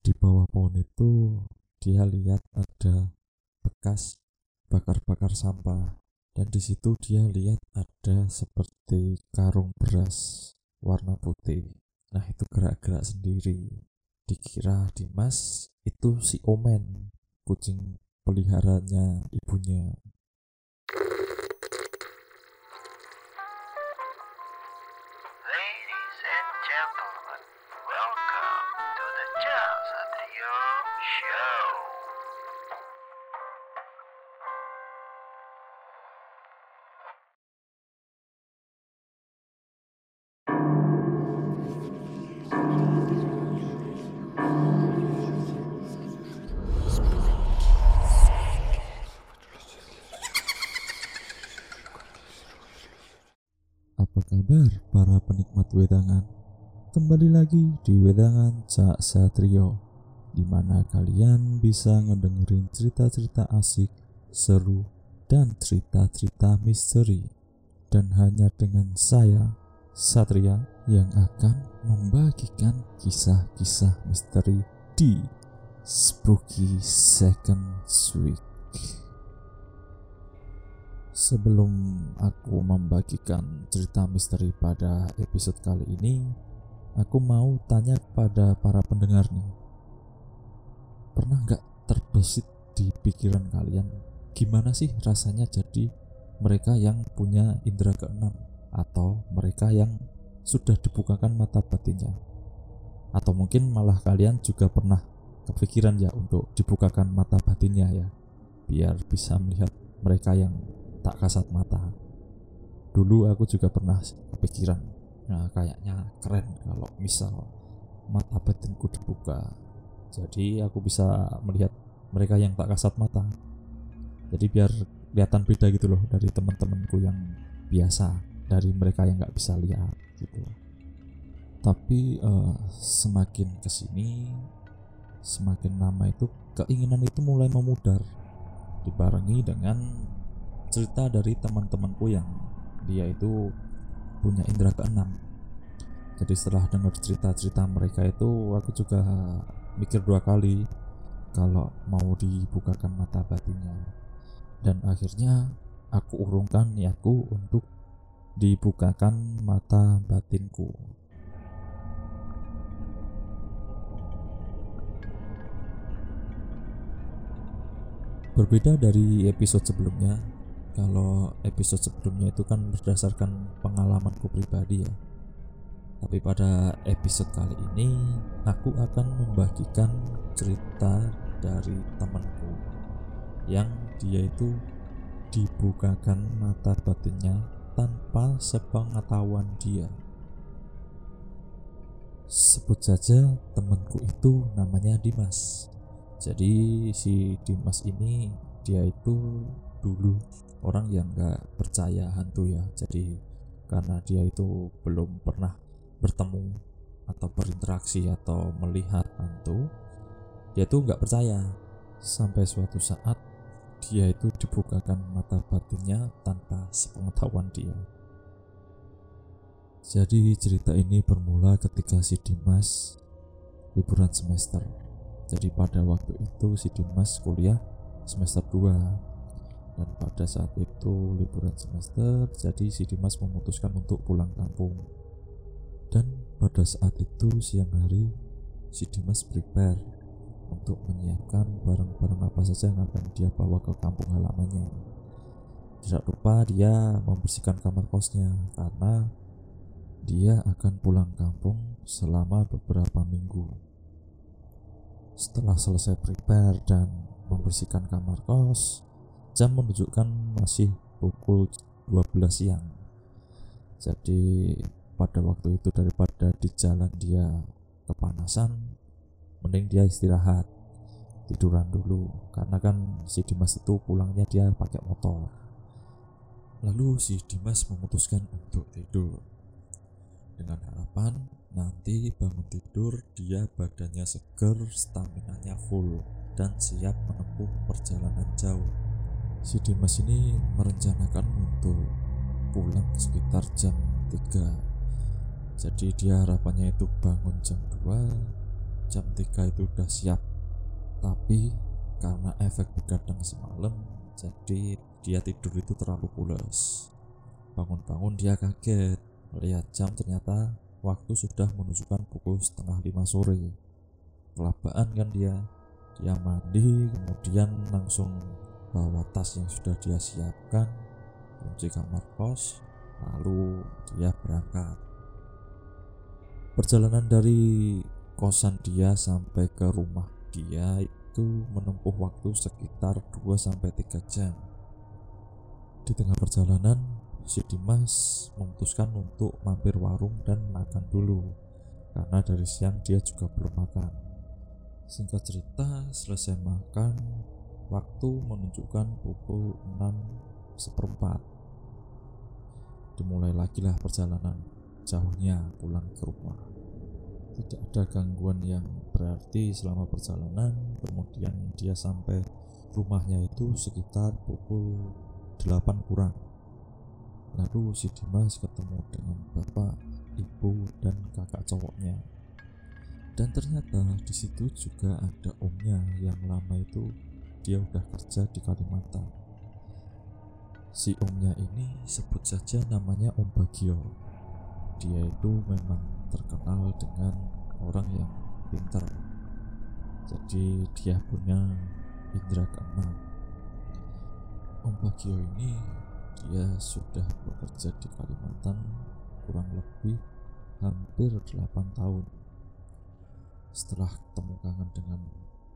di bawah pohon itu dia lihat ada bekas bakar-bakar sampah. Dan di situ dia lihat ada seperti karung beras warna putih. Nah itu gerak-gerak sendiri. Dikira Dimas itu si Omen kucing peliharanya ibunya wedangan? Kembali lagi di Wedangan Cak Satrio di mana kalian bisa ngedengerin cerita-cerita asik, seru, dan cerita-cerita misteri. Dan hanya dengan saya, Satria, yang akan membagikan kisah-kisah misteri di Spooky Second Week. Sebelum aku membagikan cerita misteri pada episode kali ini, aku mau tanya kepada para pendengar nih. Pernah nggak terbesit di pikiran kalian gimana sih rasanya jadi mereka yang punya indera keenam atau mereka yang sudah dibukakan mata batinnya? Atau mungkin malah kalian juga pernah kepikiran ya untuk dibukakan mata batinnya ya, biar bisa melihat mereka yang tak kasat mata. Dulu aku juga pernah kepikiran, nah kayaknya keren kalau misal mata batinku dibuka. Jadi aku bisa melihat mereka yang tak kasat mata. Jadi biar kelihatan beda gitu loh dari teman-temanku yang biasa, dari mereka yang nggak bisa lihat gitu. Tapi eh, semakin ke sini, semakin lama itu keinginan itu mulai memudar, dibarengi dengan cerita dari teman-temanku yang dia itu punya indera keenam. Jadi setelah dengar cerita-cerita mereka itu aku juga mikir dua kali kalau mau dibukakan mata batinnya. Dan akhirnya aku urungkan niatku untuk dibukakan mata batinku. Berbeda dari episode sebelumnya, kalau episode sebelumnya itu kan berdasarkan pengalamanku pribadi ya. Tapi pada episode kali ini aku akan membagikan cerita dari temanku yang dia itu dibukakan mata batinnya tanpa sepengetahuan dia. Sebut saja temanku itu namanya Dimas. Jadi si Dimas ini dia itu dulu orang yang gak percaya hantu ya. Jadi karena dia itu belum pernah bertemu atau berinteraksi atau melihat hantu dia tuh nggak percaya. Sampai suatu saat dia itu dibukakan mata batinnya tanpa sepengetahuan dia. Jadi cerita ini bermula ketika si Dimas liburan semester. Jadi pada waktu itu si Dimas kuliah semester 2 dan pada saat itu liburan semester jadi si Dimas memutuskan untuk pulang kampung. Dan pada saat itu siang hari si Dimas prepare untuk menyiapkan barang-barang apa saja yang akan dia bawa ke kampung halamannya. Tidak lupa dia membersihkan kamar kosnya karena dia akan pulang kampung selama beberapa minggu. Setelah selesai prepare dan membersihkan kamar kos jam menunjukkan masih pukul 12 siang. Jadi pada waktu itu daripada di jalan dia kepanasan mending dia istirahat tiduran dulu. Karena kan si Dimas itu pulangnya dia pakai motor. Lalu si Dimas memutuskan untuk tidur. Dengan harapan nanti bangun tidur dia badannya seger stamina-nya full dan siap menempuh perjalanan jauh si Dimas ini merencanakan untuk pulang sekitar jam 3 jadi dia harapannya itu bangun jam 2 jam 3 itu udah siap. Tapi karena efek begadang semalam jadi dia tidur itu terlalu pulas. Bangun-bangun dia kaget. Melihat jam ternyata waktu sudah menunjukkan pukul setengah lima sore. Kelabaan kan dia. Dia mandi kemudian langsung bawa tas yang sudah dia siapkan kunci kamar kos lalu dia berangkat. Perjalanan dari kosan dia sampai ke rumah dia itu menempuh waktu sekitar 2-3 jam. Di tengah perjalanan si Dimas memutuskan untuk mampir warung dan makan dulu karena dari siang dia juga belum makan. Singkat cerita selesai makan waktu menunjukkan pukul 6 seperempat. Dimulai lagi lah perjalanan jauhnya pulang ke rumah. Tidak ada gangguan yang berarti selama perjalanan kemudian dia sampai rumahnya itu sekitar pukul 8 kurang. Lalu si Dimas ketemu dengan bapak ibu dan kakak cowoknya. Dan ternyata di situ juga ada omnya yang lama itu dia udah kerja di Kalimantan. Si omnya ini sebut saja namanya Om Bagio. Dia itu memang terkenal dengan orang yang pintar. Jadi dia punya indera keenam. Om Bagio ini dia sudah bekerja di Kalimantan kurang lebih hampir 8 tahun. Setelah ketemu kangen dengan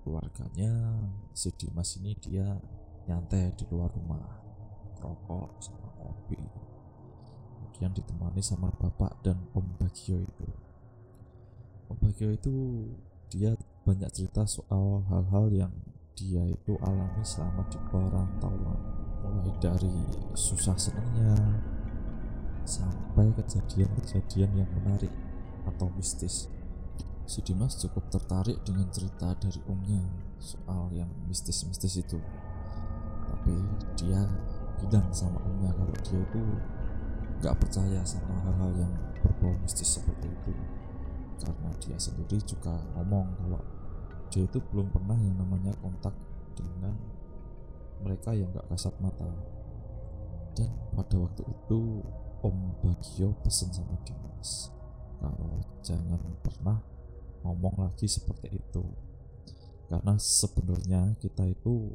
keluarganya si Dimas ini dia nyantai di luar rumah rokok sama kopi. Kemudian ditemani sama bapak dan Om Bagio itu. Om Bagio itu dia banyak cerita soal hal-hal yang dia itu alami selama di perantauan. Mulai dari susah senangnya sampai kejadian-kejadian yang menarik atau mistis si Dimas cukup tertarik dengan cerita dari omnya soal yang mistis-mistis itu. Tapi dia bilang sama omnya kalau dia itu gak percaya sama hal-hal yang berbau mistis seperti itu. Karena dia sendiri juga ngomong kalau dia itu belum pernah yang namanya kontak dengan mereka yang gak kasat mata. Dan pada waktu itu Om Bagio pesen sama Dimas kalau jangan pernah ngomong lagi seperti itu. Karena sebenarnya kita itu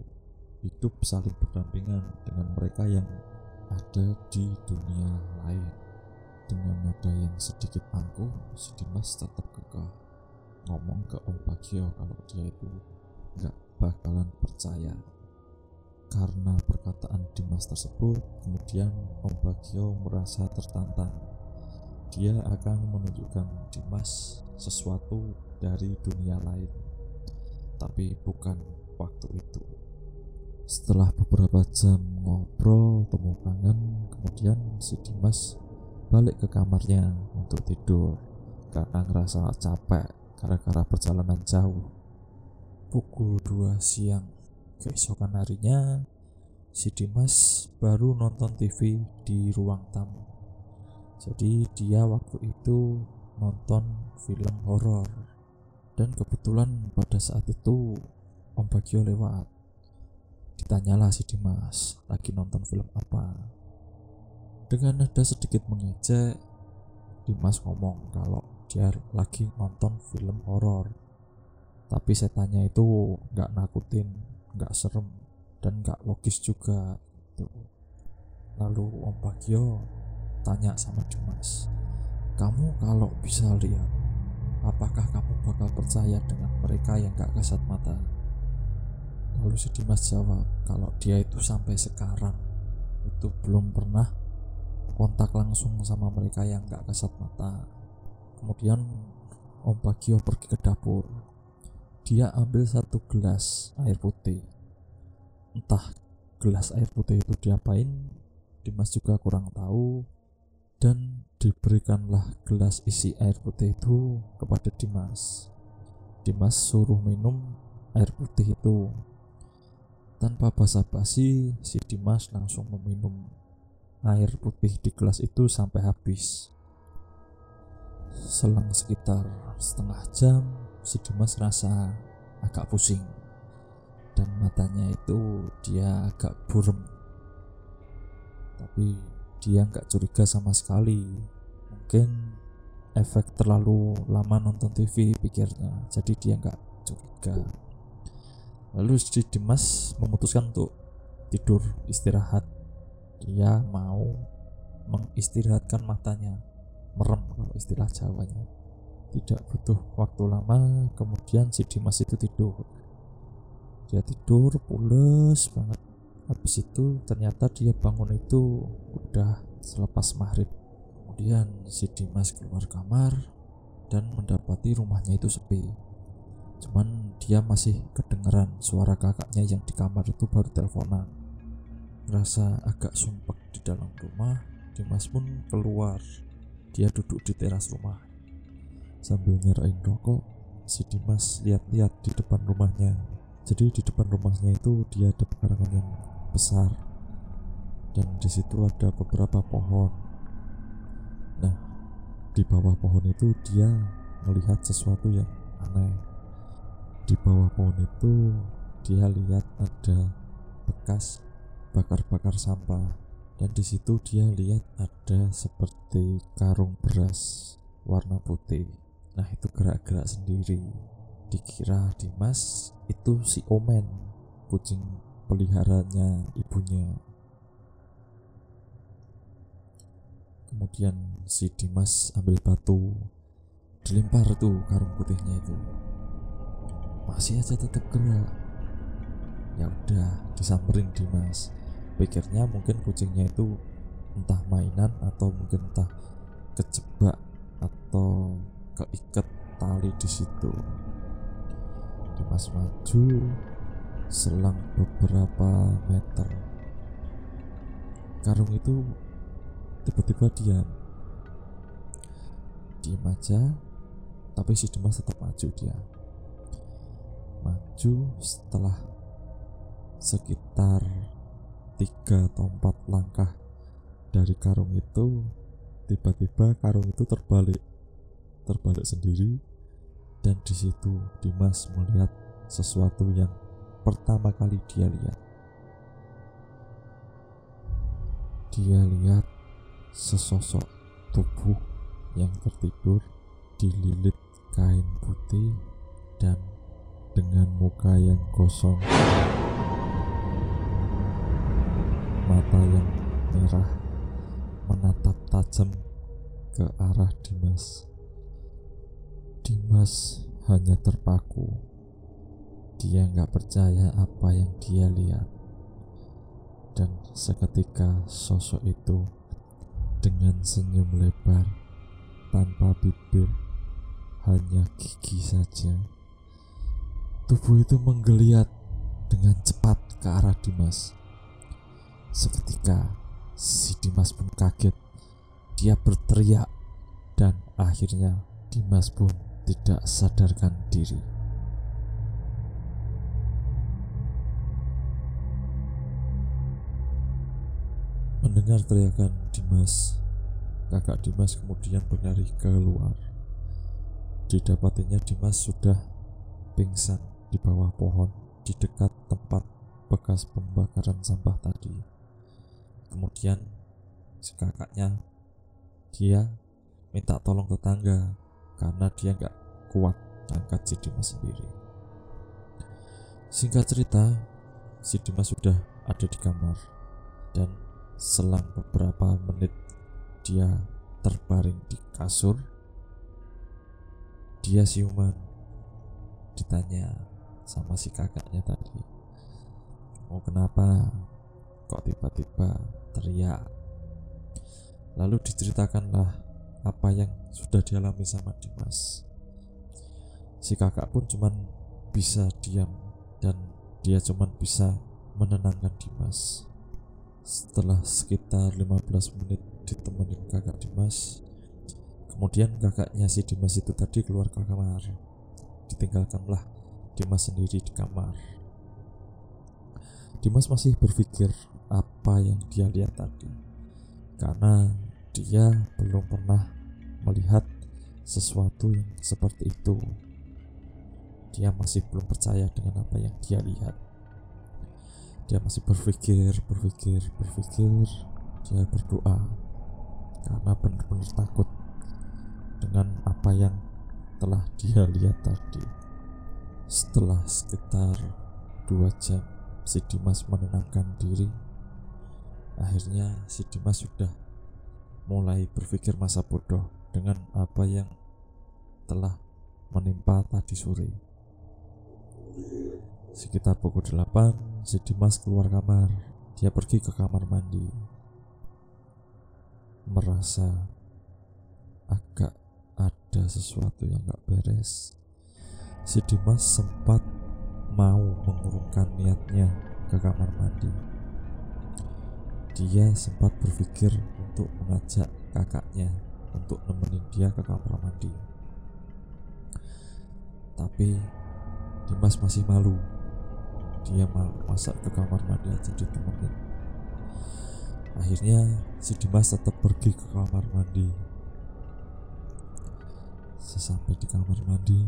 hidup saling berdampingan dengan mereka yang ada di dunia lain. Dengan nada yang sedikit angkuh si Dimas tetap kekeh. Ngomong ke Om Bagio kalau dia itu nggak bakalan percaya. Karena perkataan Dimas tersebut kemudian Om Bagio merasa tertantang. Dia akan menunjukkan Dimas sesuatu dari dunia lain. Tapi bukan waktu itu. Setelah beberapa jam ngobrol temu kangen kemudian si Dimas balik ke kamarnya untuk tidur karena ngerasa capek gara-gara perjalanan jauh. Pukul 2 siang keesokan harinya si Dimas baru nonton TV di ruang tamu. Jadi dia waktu itu nonton film horor dan kebetulan pada saat itu Om Bagio lewat Ditanyalah si Dimas, lagi nonton film apa? Dengan nada sedikit mengejek, Dimas ngomong kalau dia lagi nonton film horor. Tapi setannya itu nggak nakutin, nggak serem, dan nggak logis juga. Gitu. Lalu Om Bagio tanya sama Dimas, kamu kalau bisa lihat, apakah kamu bakal percaya dengan mereka yang gak kasat mata? Lalu si Dimas jawab kalau dia itu sampai sekarang itu belum pernah kontak langsung sama mereka yang gak kasat mata. Kemudian Om Bagio pergi ke dapur. Dia ambil satu gelas air putih. Entah gelas air putih itu diapain, Dimas juga kurang tahu. Dan diberikanlah gelas isi air putih itu kepada Dimas. Dimas suruh minum air putih itu tanpa basa-basi, si Dimas langsung meminum air putih di gelas itu sampai habis. Selang sekitar setengah jam, si Dimas rasa agak pusing dan matanya itu dia agak burem tapi dia nggak curiga sama sekali. Mungkin efek terlalu lama nonton TV pikirnya jadi dia nggak curiga. Lalu si Dimas memutuskan untuk tidur istirahat. Dia mau mengistirahatkan matanya merem kalau istilah Jawanya. Tidak butuh waktu lama kemudian si Dimas itu tidur. Dia tidur pules banget habis itu ternyata dia bangun itu udah selepas maghrib. Kemudian si Dimas keluar kamar dan mendapati rumahnya itu sepi. Cuman dia masih kedengeran suara kakaknya yang di kamar itu baru teleponan. Rasa agak sumpek di dalam rumah Dimas pun keluar. Dia duduk di teras rumah. Sambil nyerain rokok si Dimas lihat-lihat di depan rumahnya. Jadi di depan rumahnya itu dia ada pekarangan yang besar. Dan di situ ada beberapa pohon. Nah di bawah pohon itu dia melihat sesuatu yang aneh. Di bawah pohon itu dia lihat ada bekas bakar-bakar sampah. Dan di situ dia lihat ada seperti karung beras warna putih. Nah itu gerak-gerak sendiri. Dikira Dimas itu si Omen kucing peliharanya ibunya. Kemudian si Dimas ambil batu dilempar tuh karung putihnya itu. Masih aja tetap gerak. Ya udah disamperin Dimas. Pikirnya mungkin kucingnya itu entah mainan atau mungkin entah kejebak atau keikat tali di situ. Dimas maju selang beberapa meter. Karung itu tiba-tiba diam. Diam aja tapi si Dimas tetap maju dia. Maju setelah sekitar tiga atau empat langkah dari karung itu tiba-tiba karung itu terbalik terbalik sendiri. Dan di situ Dimas melihat sesuatu yang pertama kali dia lihat. Dia lihat sesosok tubuh yang tertidur dililit kain putih dan dengan muka yang kosong. Mata yang merah menatap tajam ke arah Dimas. Dimas hanya terpaku. Dia nggak percaya apa yang dia lihat. Dan seketika sosok itu dengan senyum lebar tanpa bibir hanya gigi saja. Tubuh itu menggeliat dengan cepat ke arah Dimas. Seketika si Dimas pun kaget. Dia berteriak dan akhirnya Dimas pun tidak sadarkan diri. Mendengar teriakan Dimas, kakak Dimas kemudian berlari keluar. Didapatinya Dimas sudah pingsan di bawah pohon di dekat tempat bekas pembakaran sampah tadi. Kemudian si kakaknya dia minta tolong tetangga karena dia nggak kuat angkat si Dimas sendiri. Singkat cerita, si Dimas sudah ada di kamar dan selang beberapa menit dia terbaring di kasur. Dia siuman ditanya sama si kakaknya tadi. Oh kenapa kok tiba-tiba teriak? Lalu diceritakanlah apa yang sudah dialami sama Dimas si kakak pun cuman bisa diam dan dia cuman bisa menenangkan Dimas. Setelah sekitar 15 menit ditemenin kakak Dimas, kemudian kakaknya si Dimas itu tadi keluar ke kamar. Ditinggalkanlah Dimas sendiri di kamar. Dimas masih berpikir apa yang dia lihat tadi. Karena dia belum pernah melihat sesuatu yang seperti itu dia masih belum percaya dengan apa yang dia lihat. Dia masih berpikir, berpikir, berpikir. Dia berdoa karena benar-benar takut dengan apa yang telah dia lihat tadi. Setelah sekitar dua jam, si Dimas menenangkan diri. Akhirnya si Dimas sudah mulai berpikir masa bodoh dengan apa yang telah menimpa tadi sore. Sekitar pukul 8, si Dimas keluar kamar. Dia pergi ke kamar mandi. Merasa agak ada sesuatu yang gak beres. Si Dimas sempat mau mengurungkan niatnya ke kamar mandi. Dia sempat berpikir untuk mengajak kakaknya untuk nemenin dia ke kamar mandi. Tapi Dimas masih malu. Dia masak ke kamar mandi aja ditemenin. Akhirnya si Dimas tetap pergi ke kamar mandi. Sesampai di kamar mandi,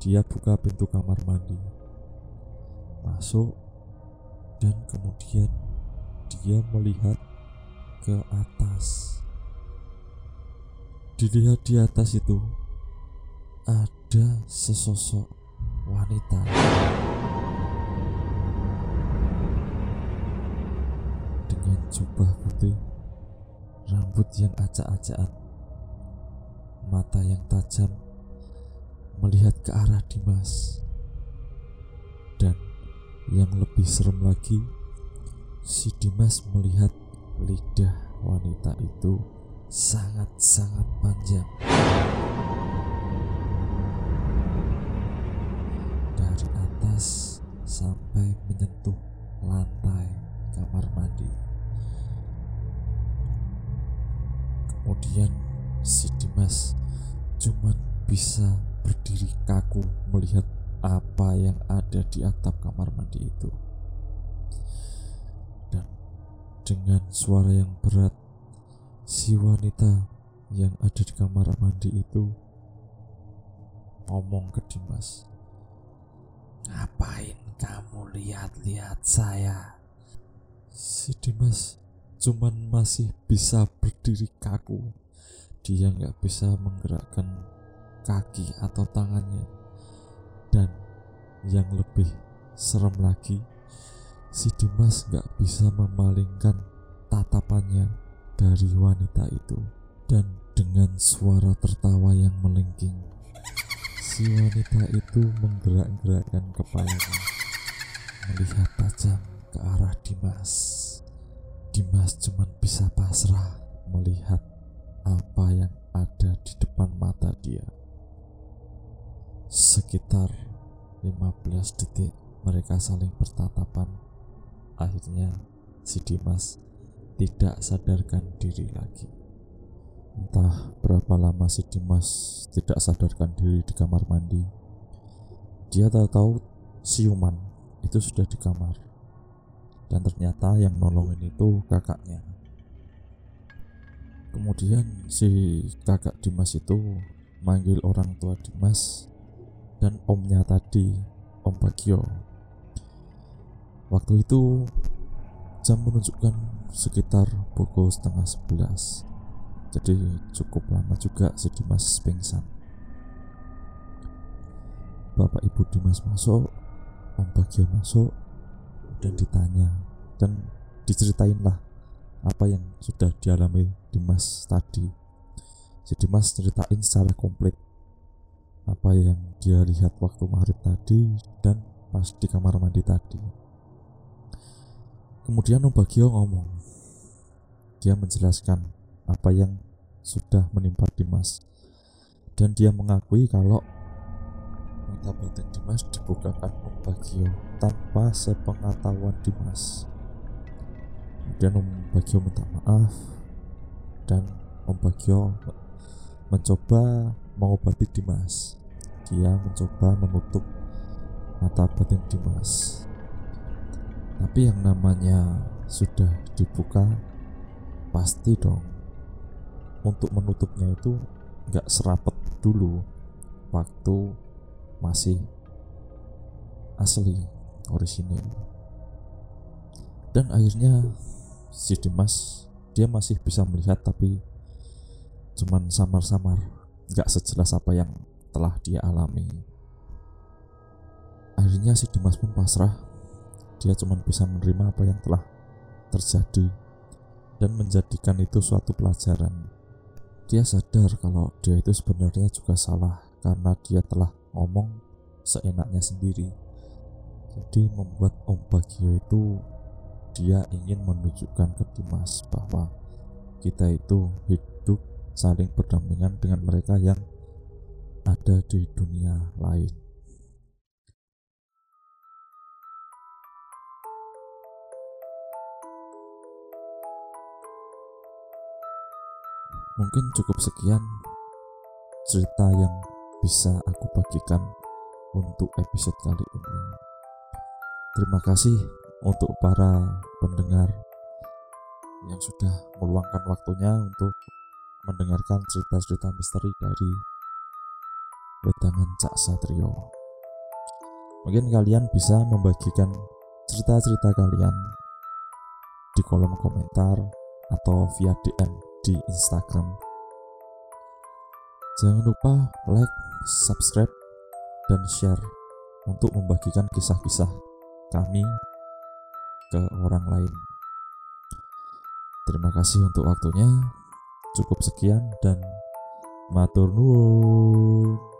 dia buka pintu kamar mandi, masuk, dan kemudian dia melihat ke atas. Dilihat di atas itu ada sesosok wanita. Dengan jubah putih, rambut yang acak-acakan, mata yang tajam melihat ke arah Dimas. Dan yang lebih serem lagi, si Dimas melihat lidah wanita itu sangat-sangat panjang. Dari atas sampai menyentuh lantai kamar mandi. Kemudian si Dimas cuman bisa berdiri kaku melihat apa yang ada di atap kamar mandi itu. Dan dengan suara yang berat, si wanita yang ada di kamar mandi itu ngomong ke Dimas. Ngapain kamu lihat-lihat saya? Si Dimas cuman masih bisa berdiri kaku. Dia nggak bisa menggerakkan kaki atau tangannya. Dan yang lebih serem lagi, si Dimas nggak bisa memalingkan tatapannya dari wanita itu. Dan dengan suara tertawa yang melengking, si wanita itu menggerak-gerakkan kepalanya, melihat tajam ke arah Dimas. Dimas cuma bisa pasrah melihat apa yang ada di depan mata dia. Sekitar 15 detik mereka saling bertatapan. Akhirnya si Dimas tidak sadarkan diri lagi. Entah berapa lama si Dimas tidak sadarkan diri di kamar mandi. Dia tahu-tahu siuman itu sudah di kamar. Dan ternyata yang nolongin itu kakaknya. Kemudian si kakak Dimas itu manggil orang tua Dimas dan omnya tadi, Om Bagio. Waktu itu jam menunjukkan sekitar pukul setengah sebelas. Jadi cukup lama juga si Dimas pingsan. Bapak Ibu Dimas masuk, Om Bagio masuk, dan ditanya dan diceritain lah apa yang sudah dialami Dimas tadi. Si Dimas ceritain secara komplit apa yang dia lihat waktu maghrib tadi dan pas di kamar mandi tadi. Kemudian Om Bagio ngomong, dia menjelaskan apa yang sudah menimpa Dimas dan dia mengakui kalau mata batin Dimas dibukakan Om Bagio tanpa sepengetahuan Dimas. Kemudian Om Bagio minta maaf dan Om Bagio mencoba mengobati Dimas. Dia mencoba menutup mata batin Dimas. Tapi yang namanya sudah dibuka, pasti dong. Untuk menutupnya itu nggak serapet dulu waktu masih asli orisinil. Dan akhirnya si Dimas dia masih bisa melihat tapi cuman samar-samar. Nggak sejelas apa yang telah dia alami. Akhirnya si Dimas pun pasrah. Dia cuman bisa menerima apa yang telah terjadi dan menjadikan itu suatu pelajaran. Dia sadar kalau dia itu sebenarnya juga salah karena dia telah ngomong seenaknya sendiri jadi membuat Om Bagio itu dia ingin menunjukkan ke Dimas bahwa kita itu hidup saling berdampingan dengan mereka yang ada di dunia lain. Mungkin cukup sekian cerita yang bisa aku bagikan untuk episode kali ini. Terima kasih untuk para pendengar yang sudah meluangkan waktunya untuk mendengarkan cerita-cerita misteri dari Wedangan Cak Satrio. Mungkin kalian bisa membagikan cerita-cerita kalian di kolom komentar atau via DM di Instagram. Jangan lupa like, subscribe, dan share untuk membagikan kisah-kisah kami ke orang lain. Terima kasih untuk waktunya. Cukup sekian dan matur nuwun.